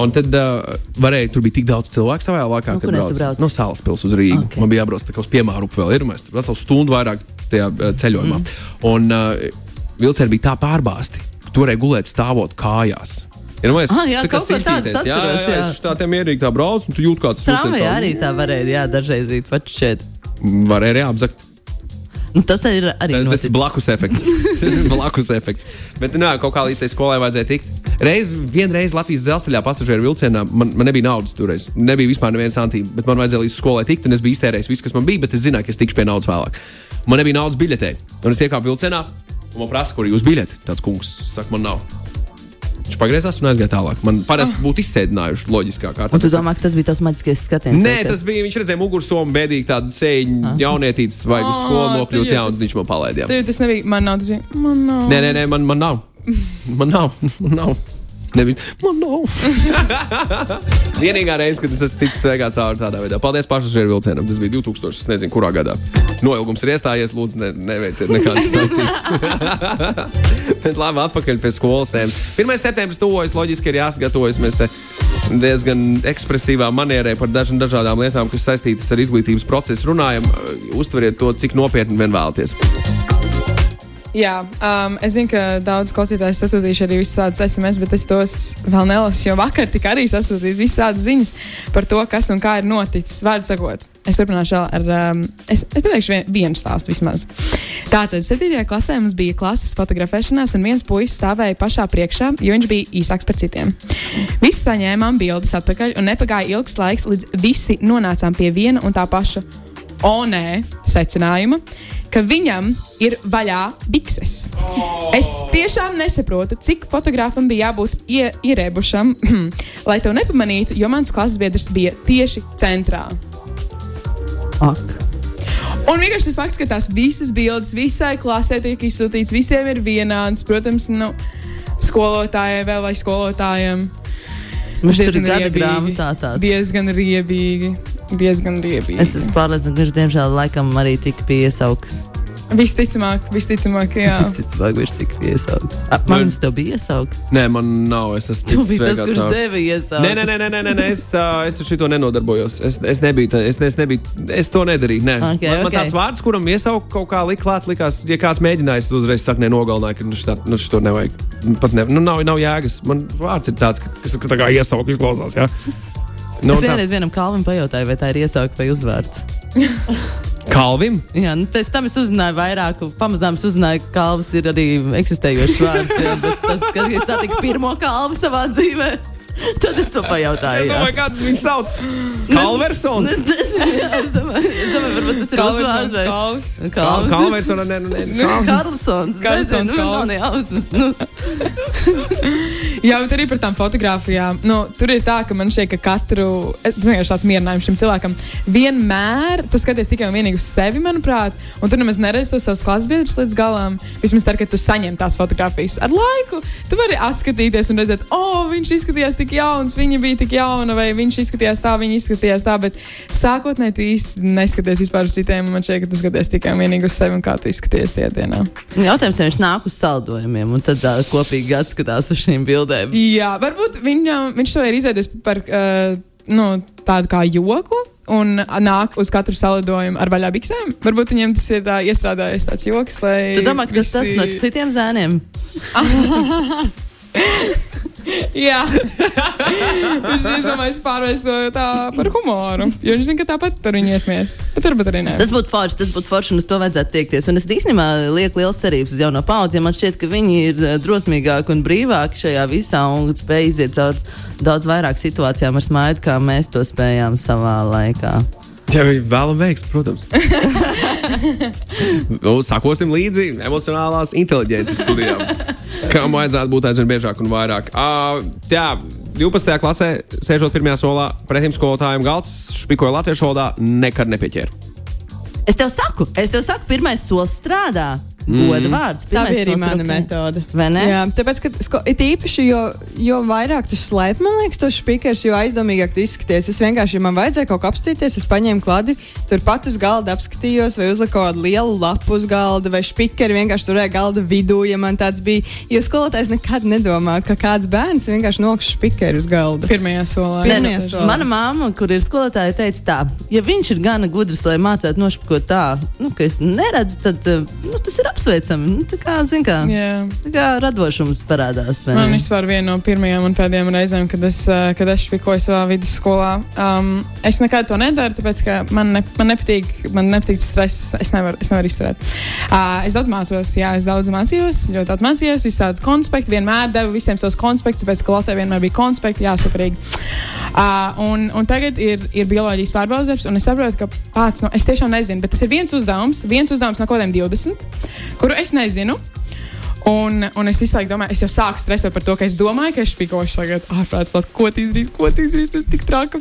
Un tad uh, varēja, tur bija tik daudz cilvēku savā laikā, No kad braucu. brauc? No Sāles pilsētas uz Rīgu. Ok. Okay. Man bija jābrauc tā uz piemēru upi vēl ir. Mēs tur veselu stundu vairāk tajā ceļojumā. Mm. Un uh, vilcieni bija tā pārbāzti, ka tu varēji gulēt stāvot kājās. Ja, nu, es, Ah, jā, tā kā jā, jā. jā. Es tā mierīgi tā braucu, un tu jūti, kā tas Tramvajā tā- arī tā varēja, jā, dažreiz īt pat šeit. Varēja arī apzakt. Nu, tas ir arī Tas ir noticis. blakus efekts. [laughs] Tas ir blakus efekts. Bet, nu, kaut kā līdz tai skolai vajadzēja tikt. Reiz, vienreiz Latvijas dzelzceļā pasažieru vilcienā man, man nebija naudas toreiz. Nebija vispār neviena santīma, bet man vajadzēja līdz skolai tikt, un es biju iztērējis visu, kas man bija, bet es zināju, ka es tikšu pie naudas vēlāk. Man nebija naudas biļetē, un es iekāpu vilcienā, un man prasa, kur ir jūsu biļete. Tāds kungs saka, man nav. Viņš pagriezās un aizgāja tālāk. Man parasti būtu izsēdinājuši loģiskā kārtā. Un tu domā, ka tas bija tas maģiskais skatiens? Nē, tas bija. Viņš redzēja mugursomu, bēdīgi tādu sēņu, jaunietītes, vai uz skolu Ā, nokļūt, jā, un viņš man palaidīja. Tas nebija. Man nav. Man nav. Nē, nē, nē man, man nav. Man nav. [laughs] Man nav. Nevi, man nav. [laughs] Vienīgā reize, kad es esmu ticis sveikā cauri tādā veidā. Paldies pasažieru vilcienam. Tas bija 2000. Es nezinu, kurā gadā. Noilgums ir iestājies. Lūdzu, ne, neveiciet nekādas [laughs] sankcijas. [laughs] Bet labi, atpakaļ pie skolas tēmas. 1. septembris tuvojas, loģiski ir jāsagatavojas. Mēs te diezgan ekspresīvā manierē par dažām dažādām lietām, kas saistītas ar izglītības procesu runājam. Uztveriet to, cik nopietni vien vēlaties. Jā, um, es zinu, ka daudz klausītāju sasūtījuši arī visādas SMS, bet es tos vēl nelasu. Jo vakar tika arī sasūtīti visādas ziņas par to, kas un kā ir noticis. Vārdu sakot, es turpināšu ar. Um, es, es pateikšu vien, vienu stāstu vismaz. Tātad 7. klasē mums bija klases fotografēšanās, un viens puisis stāvēja pašā priekšā, jo viņš bija īsāks par citiem. Visi saņēmām bildes atpakaļ, un nepagāja ilgs laiks, līdz visi nonācām pie viena un tā paša. O, nē, secinājuma, ka viņam ir vaļā bikses. Es tiešām nesaprotu, cik fotogrāfam bija jābūt ie, ierēbušam, [clears throat] lai to nepamanītu, jo mans klases biedrs bija tieši centrā. Ak. Un vienkārši tas fakts, ka tās visas bildes visai klasē tiek izsūtītas, visiem ir vienādas, protams, nu, skolotājai vēl vai skolotājiem. Mums ir Diezgan gada riebīgi. grāmatā tāds. Diezgan riebīgi. Diezgan riebīgi. Es esmu pārliecināta, ka viņš diemžēl laikam arī tika piesaukts. Visticamāk, visticamāk, jā. Ka viņš tika piesaukts. Ap, man viņš tev bija iesaukts. Nē, man nav. Es esmu biji tas, kurš cauri. deva iesaukt. Nē, nē, nē, nē, nē, nē, nē es, uh, es ar šito nenodarbojos. Es, es nebiju, tā- es, es nebiju, es to nedarīju. Nē. Ok, man, man ok. tāds vārds, kuram iesaukt kaut kā likt klāt, likās, ja kāds mēģinājis to uzreiz sakt, nenogalināja, ka nu, šitā, nu, šito nevajag. Pat ne, nu, nav, nav jēgas. Man vārds ir tāds, ka- kas ka tā kā iesaukt izklausās. Ja? Nu, Es tā- vienreiz vienam kalvam pajautāju, vai tā ir iesaukt vai uzvārds. Kalvim? Jā, nu, pēc tam es uzzināju vairāk, pamazām es uzzināju, ka kalvs ir arī eksistējošs vārds. Jā, bet tas, kad es satiku pirmo kalvu savā dzīvē, tad es to pajautāju. [laughs] jā. Domāju, kādu viņu sauc? Kalversons. Es nezinu, jā, es domāju, es domāju, varbūt tas ir uzvārds Kalvs. kalvs. Kalversona, nē, nu, nē. Kalvs. Karlsons. Karlsons, Nezinu, nu, [laughs] Jā, bet arī par tām fotografijām. Nu, tur ir tā, ka man šķiet, ka katru tāds mierinājums šim cilvēkam vienmēr, tu skaties tikai un vienīgi uz sevi, manuprāt, un tu nemaz neredzi tos savus klases biedrus līdz galam. Vismaz tad, kad tu saņem tās fotogrāfijas ar laiku, tu vari atskatīties un redzēt, o, oh, viņš izskatījās tik jauns, viņa bija tik jauna, vai viņš izskatījās tā, viņa izskatījās tā, bet sākotnēji tu īsti neskaties vispār uz citiem, un man šķiet, ka tu skaties tikai un vienīgi uz sevi un kā tu izskaties tajā dienā. Jautājums, vai viņš nāk uz saldojumiem un tad tā, kopīgi atskatās uz šīm bildēm. Jā, varbūt viņam, viņš to ir izveidojis par uh, nu, tādu kā joku. Un nāk uz katru salidojumu ar vaļā biksēm. Varbūt viņam tas ir uh, iestrādājies tāds joks, lai. Tu domā, ka tas tas visi- no citiem zēniem? [laughs] [laughs] [laughs] Jā, viņš izdomājis pārvērst to tā par humoru. Jo viņš zina, ka tāpat par viņu iesmies. Bet varbūt arī nē. Tas būtu forši, tas būtu forši, un uz to vajadzētu tiekties. Un es īstenībā lieku liels cerības uz jauno paudzi, jo man šķiet, ka viņi ir eh, drosmīgāki un brīvāki šajā visā un spēj iziet cauri daudz vairāk situācijām ar smaidu, kā mēs to spējām savā laikā. Ja viņi vēlam veiksmi, protams. [laughs] nu, sakosim līdzi emocionālās inteliģences studijām. Kam vajadzētu būt aizvien biežāk un vairāk. Uh, jā, 12. klasē, sēžot pirmajā solā, pretim skolotājiem galds, špikoja latviešu valodā, nekad nepieķēra. Es tev saku, es tev saku, pirmais solis strādā. Goda vārds. Tā pirmais bija arī mana metode. Vai ne? Jā, tāpēc, ka it īpaši, jo, jo vairāk tu slēpi, man liekas, tos spīkers, jo aizdomīgāk tu izskaties. Es vienkārši, ja man vajadzēja kaut ko apstīties, es paņēmu kladi, turpat uz galda apskatījos, vai uzliku kādu lielu lapu uz galda, vai spīkeri vienkārši turēja galda vidū, ja man tāds bija. Jo skolotājs nekad nedomāja, ka kāds bērns vienkārši nokš spīkeri uz galda. Pirmajā solā. Nē, Pirmajā nu, solā. mana māma, kur ir skolotāja, teica, tā, ja viņš ir gana gudrs, lai mācītu nošpakot tā, nu, ka es neredzu, tad eh, nu, tas ir apsveicami. Nu, tā kā, kā, Jā. tā kā radošums parādās. Man ne? vispār viena no pirmajām un pēdējām reizēm, kad es, eh, kad es spēkoju savā vidusskolā, um, es nekad to nedaru, tāpēc ka man, ne, man nepatīk, man nepatīk stress. Es nevaru, es nevaru izturēt. Uh, es daudz mācos, jā, es daudz mācījos, ļoti daudz mācījos, visādus konspektus, vienmēr devu visiem savus konspektus, tāpēc ka Latvijā vienmēr bija konspekti, jā, superīgi. Uh, un, un tagad ir, ir bioloģijas pārbaudījums, un es saprotu, ka pats, nu, es tiešām nezinu, bet tas ir viens uzdevums, viens uzdevums no kaut kādiem 20, kuru es nezinu. Un, un es visu laiku domāju, es jau sāku stresot par to, ka es domāju, ka es spīkošu tagad ārprāts, ko tu izdarīsi, ko tu izdarīsi, tas ir tik traki.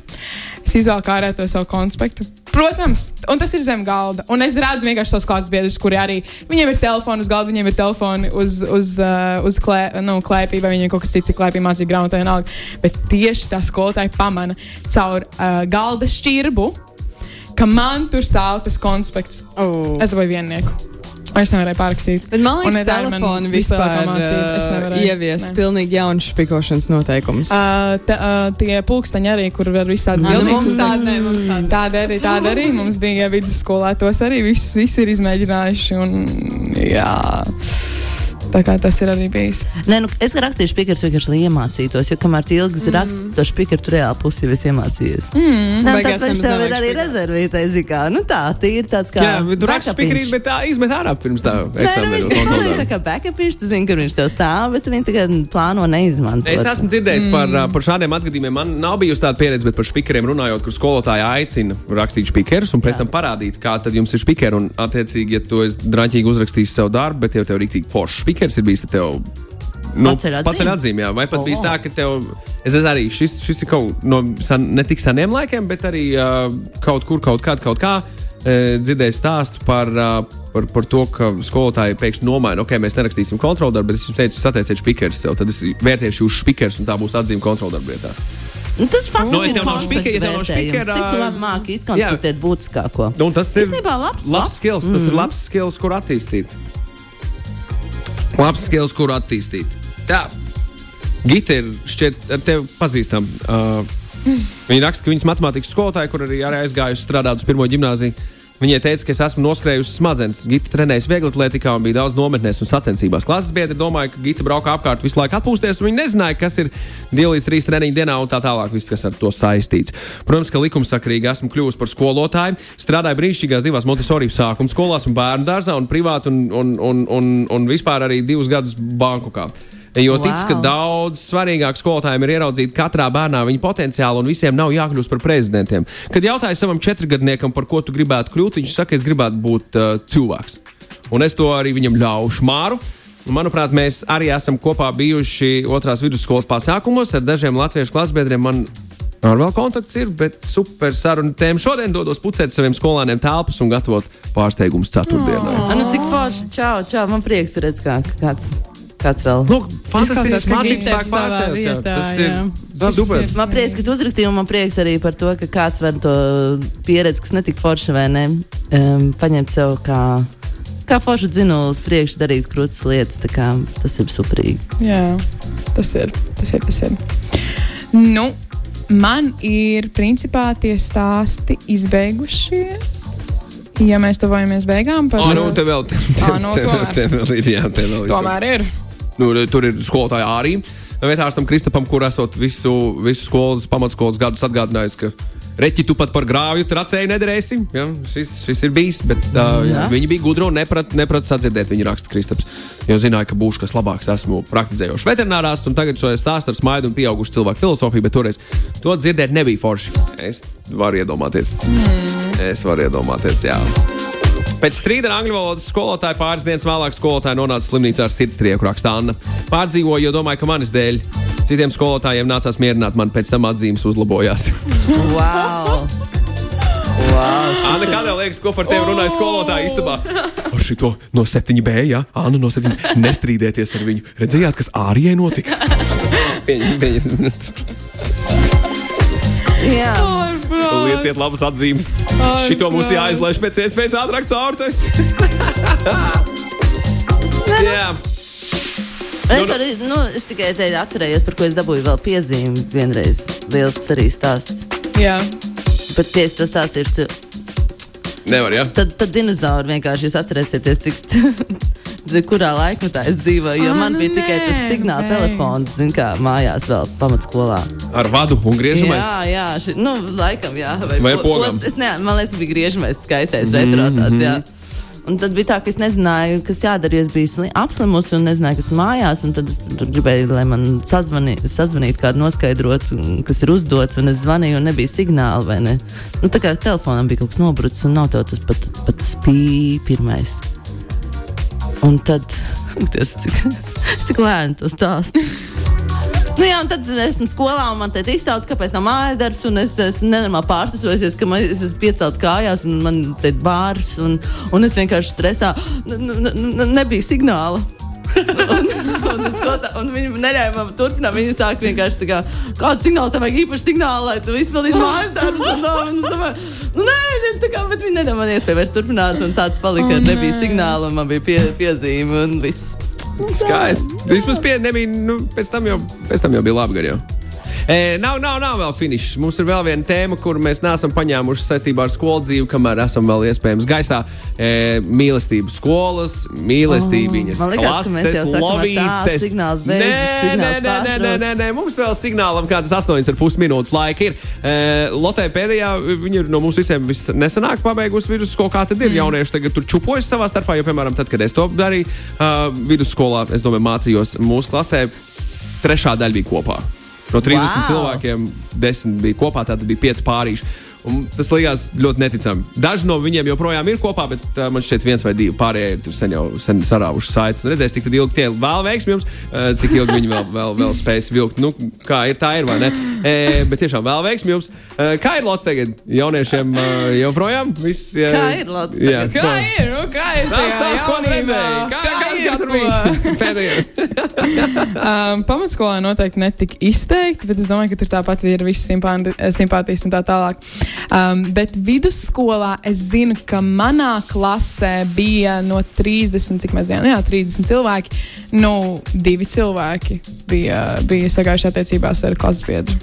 Es izvēlu ārā to savu konspektu. Protams, un tas ir zem galda. Un es redzu vienkārši tos klases biedrus, kuri arī, viņiem ir telefoni uz galda, viņiem ir telefoni uz, uz, uh, uz klē, nu, klēpī, vai viņiem kaut kas cits ir klēpī mācīja grāmatā, vienalga. Bet tieši tā skolotāja pamana caur uh, galda šķirbu, ka man tur stāv tas konspekts. Oh. Es dabūju viennieku. Es nevarēju pārrakstīt. Bet man liekas, tā telefoni vislielākā vispār uh, ievies Nē. pilnīgi jaunus špikošanas noteikumus. Uh, ta, uh, tie pulksteņi arī, kur var visādi nu, bildītas tāda ne, ne. Tāda arī, tāda arī mums bija vidusskolā. Tos arī visus visi ir izmēģinājuši. Un, jā, tā kā tas ir arī bijis. Nē, nu, es rakstīšu pikers vienkārši, lai iemācītos, jo kamēr tu ilgi mm. raksti to spīkeru, tu reāli pusi jau esi iemācījies. Mm. Nē, tāpēc tev ir arī špikot. rezervītais, zikā. Nu tā, tīri tāds kā. Jā, bet tur raksts backupiņš. piekrīt, bet tā izmet ārā pirms tā Nē, nu, viņš paliek tā kā backupiņš, tu zini, kur viņš tev stāv, bet viņi tagad plāno neizmantot. Es esmu dzirdējis mm. par, par šādiem atgadījumiem. Man nav bijusi tāda pieredze, bet par spikeriem runājot, kur skolotāji aicina rakstīt spikerus un pēc tam parādīt, kā tad jums ir spikeri. Un, attiecīgi, ja tu esi draņķīgi uzrakstījis savu darbu, bet jau tev rīktīgi foršs spikers ir bijis, tev. Nu, Paceļ jā. Vai pat oh. bija tā, ka tev, es redzu, arī šis, šis ir kaut no san, ne tik seniem laikiem, bet arī uh, kaut kur, kaut kad, kaut kā uh, dzirdēju stāstu par, uh, par, par to, ka skolotāji pēkšņi nomaina, ok, mēs nerakstīsim kontroldarbu, bet es jums teicu, sataisiet spīkerus sev, tad es vērtēšu uz spīkerus un tā būs atzīme kontroldarbu vietā. Nu, tas faktiski Nu, ja ir špika, ja vērtējums. Cik tu labi māki izkonstruēt būtiskāko? Nu, tas ir Īstenībā labs, labs labs. skills. Tas mm. ir labs skills, kur attīstīt. Labs skills, kur attīstīt. Tā. Gita ir šķiet ar tevi pazīstama. Uh, [laughs] viņa raksta, ka viņas matemātikas skolotāja, kur arī, arī aizgājusi strādāt uz pirmo gimnāziju. Viņai teica, ka es esmu noskrējusi smadzenes. Gita trenējas vieglatlētikā un bija daudz nometnēs un sacensībās. Klases biedri domāja, ka Gita brauka apkārt visu laiku atpūsties, un viņi nezināja, kas ir 2 līdz 3 treniņu dienā un tā tālāk, viss, kas ar to saistīts. Protams, ka likumsakrīgi esmu kļuvusi par skolotāju. Strādāju brīnišķīgās divās Montesori sākuma skolās un bērnu dārzā un privāti un, un, un, un, un vispār arī divus gadus Bankokā. Jo wow. ticu, ka daudz svarīgāk skolotājiem ir ieraudzīt katrā bērnā viņa potenciālu, un visiem nav jākļūst par prezidentiem. Kad jautāju savam četrgadniekam, par ko tu gribētu kļūt, viņš saka, es gribētu būt uh, cilvēks. Un es to arī viņam ļaušu māru. Manuprāt, mēs arī esam kopā bijuši otrās vidusskolas pasākumos ar dažiem latviešu klasbiedriem. Man ar vēl kontakts ir, bet super sarunu tēma. Šodien dodos pucēt saviem skolāniem telpas un gatavot pārsteigumus ceturtdienai. A, Nu, cik forši, čau, čau, man prieks redzēt, kā kāds, kāds vēl. Nu, fantastisks savā pārstāvs. Tas ir jā. tas super. Tas ir- Man prieks, ka tu uzrakstīji, un man prieks arī par to, ka kāds var to pieredzi, kas netika forša vai ne, um, paņemt sev kā, kā foršu dzinulu uz priekšu, darīt krūtis lietas. tā kā Tas ir superīgi. Jā, tas ir. Tas ir, tas ir. Nu, man ir principā tie stāsti izbeigušies. Ja mēs tuvojamies beigām, par Ah, nu, te vēl, [laughs] te, te, Ā, nu, tomēr. te vēl ir. Jā, te vēl tomēr ir. Nu, tur ir skolotāja arī. Vietārstam Kristapam, kur esot visu, visu skolas, pamatskolas gadus atgādinājis, ka reķi tu pat par grāvju tracēju nedarēsi. Ja? Šis, šis ir bijis, bet uh, Jā. viņi bija gudri un neprat, neprat sadzirdēt viņa rakstu Kristaps. Jo zināja, ka būšu kas labāks. Esmu praktizējošs veterinārās, un tagad šo stāstu ar smaidu un pieaugušu cilvēku filozofiju, bet toreiz to dzirdēt nebija forši. Es varu iedomāties. Es varu iedomāties, jā. Pēc strīda ar angļu valodas skolotāju pāris dienas vēlāk skolotāja nonāca slimnīcā ar sirdstrieku, raksta Anna. Pārdzīvoju, jo domāju, ka manis dēļ. Citiem skolotājiem nācās mierināt man, pēc tam atzīmes uzlabojās. Wow! wow. Anna, kādēļ liekas, ko par tevi runāja skolotāja istabā? Ar šito no 7B, jā, Anna no 7. Nestrīdēties ar viņu. Redzējāt, kas ārijai notika? [laughs] Pieņem, pieņem. Jā. Lieciet labas atzīmes. Šito mums jāizlaiž pēc iespējas ātrāk caur. tas. [laughs] Jā. Es, varu, nu, es tikai te atcerējos, par ko es dabūju vēl piezīmi vienreiz. Lielisks arī stāsts. Jā, Bet tieši tas tās ir. Nevar, jā. Tad, tad dinozauri vienkārši jūs atcerēsieties, cik [laughs] kurā laikmetā es dzīvoju. Jo Ā, man nu bija tikai tas nē, signāla nu telefons, zin kā mājās vēl pamatskolā. Ar vadu un griežamais. Jā, jā, ši, nu, laikam, jā. Vai po- pogam? po- Es ne, man liekas, bija griežamais skaistais Mhm, retrotāts, jā. Un tad bija tā, ka es nezināju, kas jādara, es biju sli- apslimusi un nezināju, kas mājās. un Tad es tur gribēju, lai man sazvani, sazvanītu, kādu noskaidrot, kas ir uzdots. Un es zvanīju, un nebija signāla. vai Ne? Nu, tā kā telefonam bija kaut kas nobrucis, un nav tev tas pat, pat spīd pirmais. Un tad, [laughs] tas cik, [laughs] cik lēni tas stāsta. Nu, jā, un tad es esmu skolā, un man te izsauc, kāpēc nav mājas darbs, un es esmu nenormāli pārsteigts, ka man, es esmu piecelt kājās, un man te ir bārs, un, un es vienkārši stresā. -n nebija signāla. Un, un, skotā, un viņi neļāva man turpināt. Viņi sāk vienkārši tā kā, kādu signālu tam vajag īpaši signālu, lai tu izpildītu mājas darbus. Un, un es domāju, nu, nē, nē, tā kā, bet viņi nedēļa man iespēju vairs turpināt. Un tāds palika, oh, nebija signāla, un man bija pie, piezīme un viss. Skaisti. Vismaz pie, nebija, nu, pēc, tam jau, pēc tam jau bija labi gari. E, nav, nav, nav vēl finišs. Mums ir vēl viena tēma, kur mēs neesam paņēmuši saistībā ar skolu dzīvi, kamēr esam vēl iespējams gaisā. E, mīlestība skolas, mīlestība viņas mēs klases, lovītes. signāls nē, beidzas, nē, nē, nē, nē, nē, pārtrauc. nē, mums vēl signālam kādas 8,5 minūtes laika ir. E, Lotē pēdējā, viņa ir no mums visiem nesenāk pabeigusi vidusskolu. Kā tad ir? Mm. Jaunieši tagad tur čupojas savā starpā, jo, piemēram, tad, kad es to darīju uh, vidusskolā, es domāju, mācījos mūsu klasē, trešā daļa bija kopā. No 30 wow. Cilvēkiem 10 bija kopā, tad bija 5 pārīši. Un tas likās ļoti neticami. Daži no viņiem joprojām ir kopā, bet uh, man šķiet, viens vai divi pārējie tur sen jau sen sarāvuši saites. Redzēs, cik ilgi tie vēl veiksmi jums, uh, cik ilgi viņi vēl, vēl, vēl spēs vilkt. Nu, kā ir, tā ir, vai ne? E, bet tiešām vēl veiksmi jums. E, kā ir Lotte tagad? Jauniešiem uh, joprojām viss. Uh, Kā ir, Lotte, Jā, tagad? Kā ir? Nu, kā ir Tas tajā tas, ko redzēji. Kā, kā, kā, kā tur ir bija? [laughs] Pēdējā. [laughs] Um, pamatskolā noteikti netika izteikti, bet es domāju, ka tur tāpat ir simpāti- eh, simpātijas un tā tālāk. Um, bet vidusskolā es zinu, ka manā klasē bija no 30, cik mēs zinām, jā, 30 cilvēki. Nu, divi cilvēki bija, bija sagājuši attiecībās ar klases biedru.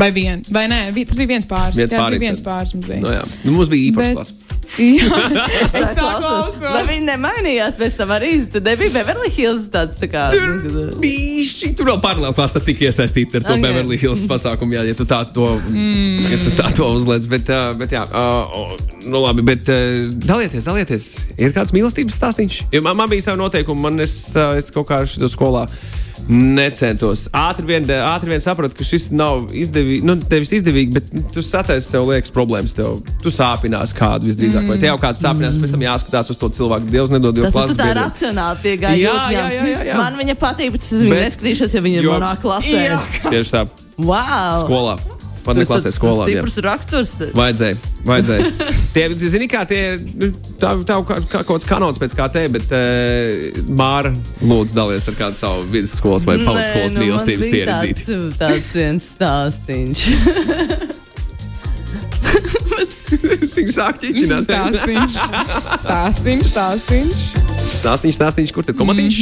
Vai vien, vai nē, tas bija viens pāris. Viens jā, pāris, bija viens pāris mums bija. Nu, jā. Nu, mums bija īpašs Bet- klasa. [laughs] Jā, es tā klausos. Vai viņi nemainījās pēc tam arī? Tad nebija Beverly Hills tāds tā kā. Tur bija tur vēl paralēli klasa, tad tika iesaistīta ar to Ok. okay. Beverly Hills pasākumu, jā, ja tu tā to, mm. ja tu tā to uzliec. Bet, uh, bet jā, uh, nu labi, bet uh, dalieties, dalieties. Ir kāds mīlestības stāstīns? Jo man, man bija savi noteikumi, man es, uh, es kaut kā šo skolā. Necentos. Ātri vien, ātri vien sapratu, ka šis nav izdevīgi. Nu, tevis izdevīgi, bet tu sataisi sev liekas problēmas. Tev, tu sāpinās kādu visdrīzāk. Mm. Vai tev kāds sāpinās, pēc tam jāskatās uz to cilvēku. Dievs nedod, jo Tas klases tu tā biedri- racionāli piegāji. Jā, jā, jā, jā, jā. Man viņa patīk, bet es viņu Bet- neskatīšos, ja viņa ir manā klasē. Jā. Tieši tā, Wow! skolā. Pat Tas ne klasē, skolā. jā. Stiprs raksturs. Vajadzēja. vajadzēja. [laughs] tie, zini, kā tie ir nu, tā, tā, kā, kā kaut kāds kanons pēc kā te, bet uh, Māra lūdzu dalies ar kādu savu vidusskolas vai pamatskolas nu, mīlestības pieredzi. Tāds, tāds viens stāstīns. [laughs] Viņa [laughs] sāk ķiķināt. Stāstīņš, stāstīņš, stāstīņš. Stāstīņš, stāstīņš, kur tad komatiņš?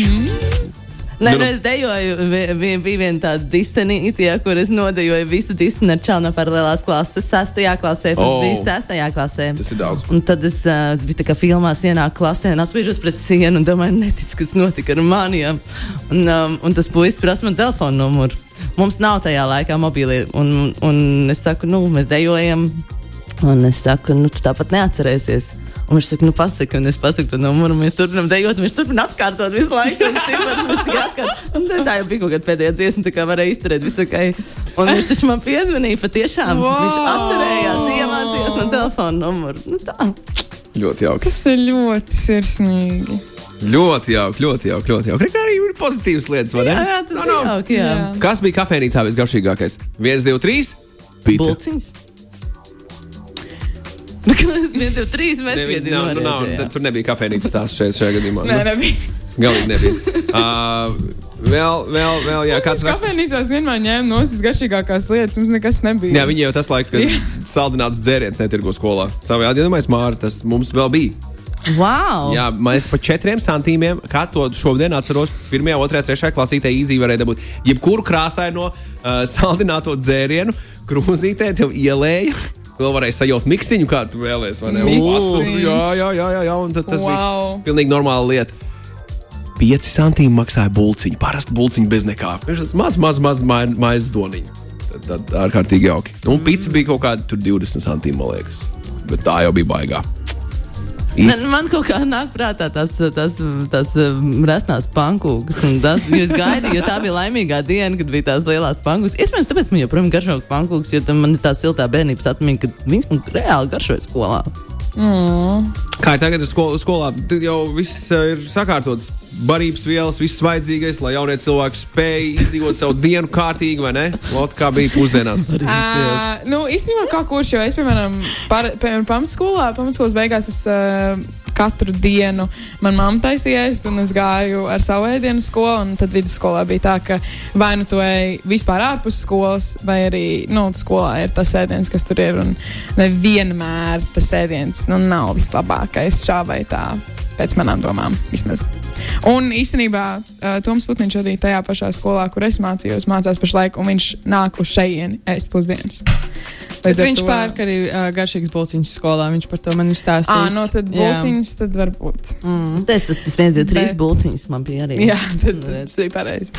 Nē, Nu, nu, nu. es dejoju, vi- bija viena tāda disenīte, ja, kur es nodejoju visu disenu ar čānu paralēlās klases. Sestajā klasē, tas Oh. bija sestajā klasē. Tas ir daudz. Un tad es uh, biju tā kā filmās, ienāku klasē un atspiežos pret sienu un domāju, neticu, kas notika ar maniem. Un, um, un tas puisis prasa man telefonu numuru. Mums nav tajā laikā mobīlie. Un, un es saku, nu, mēs dejojam. Un es saku, nu, tu tāpat neatcerēsies. Un viņš saka, nu, pasaki, un es pasaku to numuru. Mēs turpinām dejot, viņš turpina atkārtot visu laiku. tikai atkārto. Un tad Tā jau bija kaut kāda pēdējā dziesma, tā kā varēja izturēt visu ok. Un viņš taču man piezvanīja patiešām. Wow. Viņš atcerējās, iemācījās man telefonu numuru. Nu, tā. Ļoti jauki. Tas ir ļoti sirsnīgi. Ļoti jauki, ļoti jauki. Ļoti jauki. Arī ir pozitīvas lietas, vai ne? Jā, jā, tas No, bija no. jauki. Jā. Kas bija kafejnīcā visgaršīgākais? Viens, divi, trīs. Pizza. Bulciņas. Es viens, divi, trīs Ne, mēnesi nav, nu, nav, gādīju. tur nebija kafejnīcas stāsts šeit, šajā gadījumā. Nē, Nu, nebija. Galīgi nebija. [laughs] Uh, vēl, vēl, vēl, jā, kāds raksta. kafejnīcās vienmēr ņēma no visas garšīgākās lietas, mums nekas nebija. Jā, viņi jau tas laiks, kad Jā. saldināts dzēriens netirgo skolā. Savējādi iedomājas, Māra, tas mums vēl bija. Wow! Jā, mēs par četriem centīmiem, kā to šodien atceros, pirmajā, otrajā, trešajā klasītē īzī varēja dabūt. Jebkuru krāsaino uh, saldināto dzērienu krūzītē tev ielēja. Vēl varēja sajaukt miksiņu, kā tu patu- Jā, jā, jā, jā, jā, un tas wow. bija pilnīgi normāla lieta. 5 centīmi maksāja bulciņu, parasti bulciņu bez nekā. Viņš tāds maz, maz, maz mai- maizes doniņu. Tad, ārkārtīgi jauki. Un pizza bija kaut kāda tur 20 centīmi, man liekas. Bet tā jau bija baigā. Man, man kaut kā nāk prātā tas, tas, tas um, resnās pankūks. Tas, jo es gaidīju, jo tā bija laimīgā diena, kad bija tās lielās pankūks. Iespējams, tāpēc man joprojām garšo pankūks, jo man ir tā siltā bērnības atmiņa, ka viņas man reāli garšoja skolā. Kā ir tagad skol, skolā, tad jau viss uh, ir sakārtots. Barības vielas, viss vajadzīgais, lai jaunie cilvēki spēj izdzīvot savu dienu kārtīgi, vai ne? Lot, kā bija pusdienās. Uh, nu, īstenībā kā kurš, jo es, piemēram, par, piemēram pamatskolā, pamatskolas beigās es uh, katru dienu man mamma taisīja ēst, un es gāju ar savu ēdienu skolu, tad vidusskolā bija tā, ka vai nu tu ej vispār ārpus skolas, vai arī, nu, skolā ir tas ēdiens, kas tur ir, un nevienmēr tas ēdiens, nu, nav vislabākais šā vai tā, pēc manām domām, vismaz. Un īstenībā uh, Toms Putniņš arī tajā pašā skolā, kur es mācījos, mācās pašlaik, un viņš nāk uz šejieni ēst pusdienas. Bet Līdz viņš to- pērk arī uh, garšīgas bulciņas skolā. Viņš par to man ir stāstījis. no tad Jā. bulciņas, tad varbūt. Mm. Tas, tas, tas viens, divi, trīs Bet- bulciņas man bija arī. Jā, tad Nu, redz. tas bija pareizi.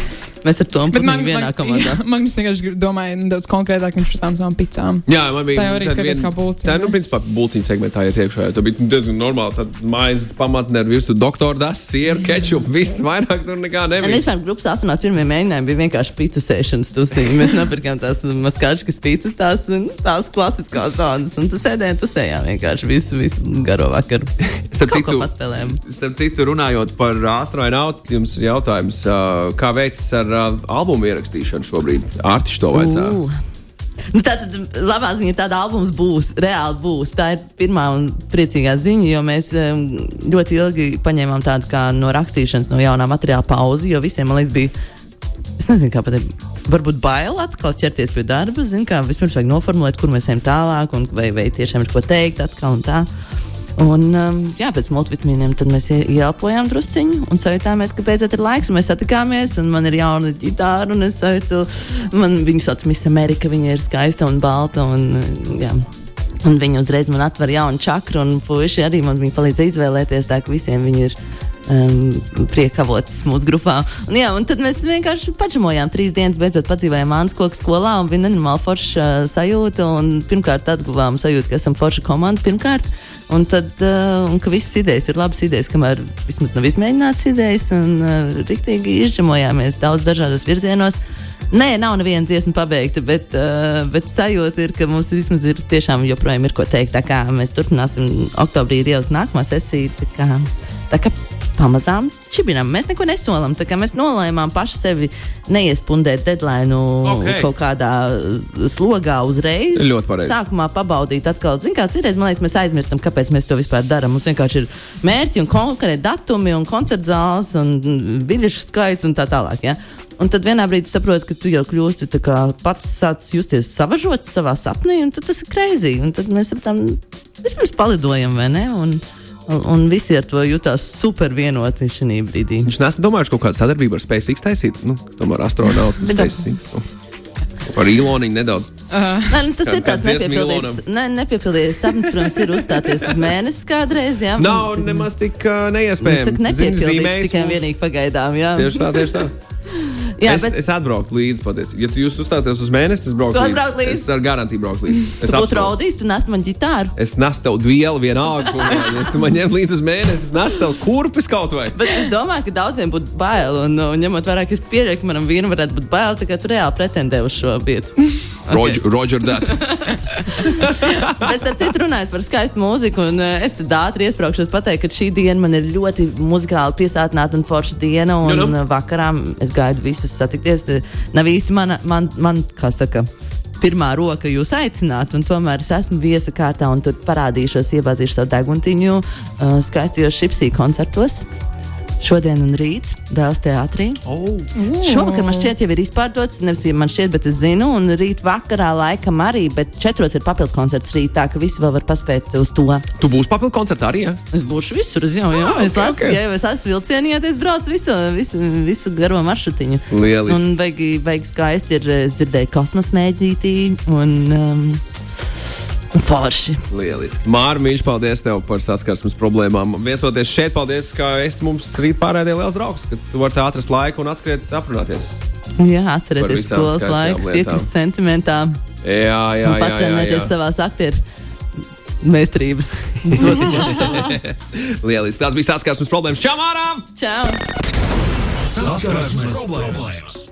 Mēs ar to man, vienā man, komandā. [laughs] jā, Magnus vienkārši domāja nedaudz konkrētāk viņš par tām savām picām. Jā, man bija Tā jau arī tad skaties vien- kā bulciņa, Tā, nu, principā, bulciņa segmentā iet iekšā. Tā bija diezgan normāli. Tad maizes pamatne ar virsmu doktora das, sieru, kečupu, viss vairāk tur nekā nebija. vispār grupas astronautu pirmie mēģinājumi bija vienkārši pīcis sēšanas tusiņi. Mēs nopirkām tās maskāčkas pīcis, tās, nu, tās klasiskās tādas. Un tas sēdējām, tusējām vienkārši visu, visu garo vakaru. Starp citu, paspēlējām. Starp citu, runājot par astronautu, jums ir jautājums, uh, kā veicas ar uh, albumu ierakstīšanu šobrīd? Ārtiņš to vajadzēja. Nu, tā tad labā ziņa, tāda albums būs, reāli būs. Tā ir pirmā un priecīgā ziņa, jo mēs ļoti ilgi paņēmām tādu kā no rakstīšanas, no jaunā materiāla pauzi, jo visiem, man liekas, bija, es nezinu, kā pateikt, varbūt bail atkal ķerties pie darba, zin, kā vispirms vajag noformulēt, kur mēs ejam tālāk, un vai, vai tiešām ir ko teikt atkal un tā. Un, um, jā, pēc multivitamīniem mēs ieelpojām drusciņu un sajūtāmies, ka beidzot ir laiks. Mēs satikāmies, un man ir jauna ģitāra, un es sajūtu, man viņu sauc Miss Amerika. Viņa ir skaista un balta. Un, jā. Un viņi uzreiz man atver jaunu čakru, un puiši arī man palīdz izvēlēties, tā ka visiem viņi ir um, priekavots mūsu grupā. Un, jā, un tad mēs vienkārši pačamojām trīs dienas, beidzot padzīvojām Mānas koku skolā, un bija nenormāla forša uh, sajūta. Pirmkārt, atguvām sajūtu, ka esam forša komanda. Pirmkārt, un tad, uh, un ka visas idejas ir labas idejas, kamēr vismaz nav izmēģināts idejas, un uh, riktīgi izģemojāmies daudz dažādos virzienos. Nē, nav neviena dziesma pabeigta, bet, uh, bet sajūta ir, ka mums vismaz ir tiešām joprojām ir ko teikt. Tā kā mēs turpināsim, oktobrī ielikt nākamā sesija. Tā kā, tā kā pamazām čibinam. Mēs neko nesolam. Mēs nolēmām paši sevi neiespundēt deadline Okay. kaut kādā uh, slogā uzreiz. Ļoti pareizi. Sākumā pabaudīt, atkal, zin, kā citreiz man liekas, mēs aizmirstam, kāpēc mēs to vispār darām. Mums vienkārši ir mērķi un konkrēti datumi un koncerta zāles un biļešu skaits un tā tālāk. Ja? Un tad vienā brīdī saproti, ka tu jau kļūsti tā kā pats sācis justies savažots savā sapnī, un tas ir greizi. Un tad mēs sapratām, vispirms palidojam, vai ne? Un, un, un visi ar to jutās super vienoti šajā brīdī. Viņš nesmu domājuši kaut kādu sadarbību ar SpaceX taisīt. Nu, tomēr Bet tā- SpaceX. Nu. Par īloniņu nedaudz. Nē, nu, tas Kā- ir tāds nepiepildīts, ne, nepiepildīts sapnis, protams, ir uzstāties uz mēnesi kādreiz. Jā, Nav nemaz tik uh, Es neiespējami. saku, Zini, nepiepildīts zīmējis tikai un vienīgi pagaidām. Jā, Tieši tā, tieši tā. [laughs] jā es, bet es atbrauktu līdzi patiesībā. Ja tu jūs uzstāties uz mēnesi, es braucu līdzi. līdzi? Es ar garantiju braucu līdzi. Es apsolu. raudījis, tu nes man ģitāru. Es nesu tev vielu vienalga. [laughs] Ja tu man ņem līdzi uz mēnesi, es nesu tev kurpes kaut vai. Bet es domāju, ka daudziem būtu bail. Un, un ņemot vērā, ka es pieļauju, ka manam vīram varētu būt bail, tā kā tu reāli pretendē uz šo vietu. [laughs] Roger, Roger that. [laughs] Bet ar citu runājot par skaistu mūziku, un uh, es tad ātri iesprāgšos pateikt, ka šī diena man ir ļoti muzikāli piesātināta un forša diena. Un Nu, nu. uh, vakarā es gaidu visus satikties. Nav īsti mana, man, man kā saka. Pirmā roka jūs aicināt, un tomēr es esmu viesa kārtā, un tur parādīšos, iebāzīšu savu deguntiņu uh, skaistajos šipsī koncertos. Šodien un rīt Dēls teātrī. Oh. Šovakar man šķiet, jau ir izpārdots. Nevis ja man šķiet, bet es zinu, un rīt vakarā laikam arī, bet četros ir papildu koncerts rītā, ka visi vēl var paspēt uz to. Tu būsi papildu koncertā arī? Ja? Es būšu visur, es jau, jā, Ah, es ok, Latvijā, ok. ja jau es esmu vilcienā, tad es braucu visu, visu, visu garo maršrutiņu. Lieliski. Un baigi, baigi skaisti ir, es dzirdēju kosmosa mēģītī un um, forši. Lieliski. Mārcis, mīļš, paldies tev par saskarsmes problēmām. Viesoties šeit, paldies, ka esi mums rīt pārējie liels draugs, ka tu vari tā atrast laiku un atskriet aprunāties. Jā, atcerieties skolas laikus, iekrist sentimentā Jā, jā, un jā. patrenēties savās aktieru meistarības. [laughs] Lieliski. Tas bija saskarsmes problēmas. Čau, Mārā! Čau! Saskarsmes problēmas!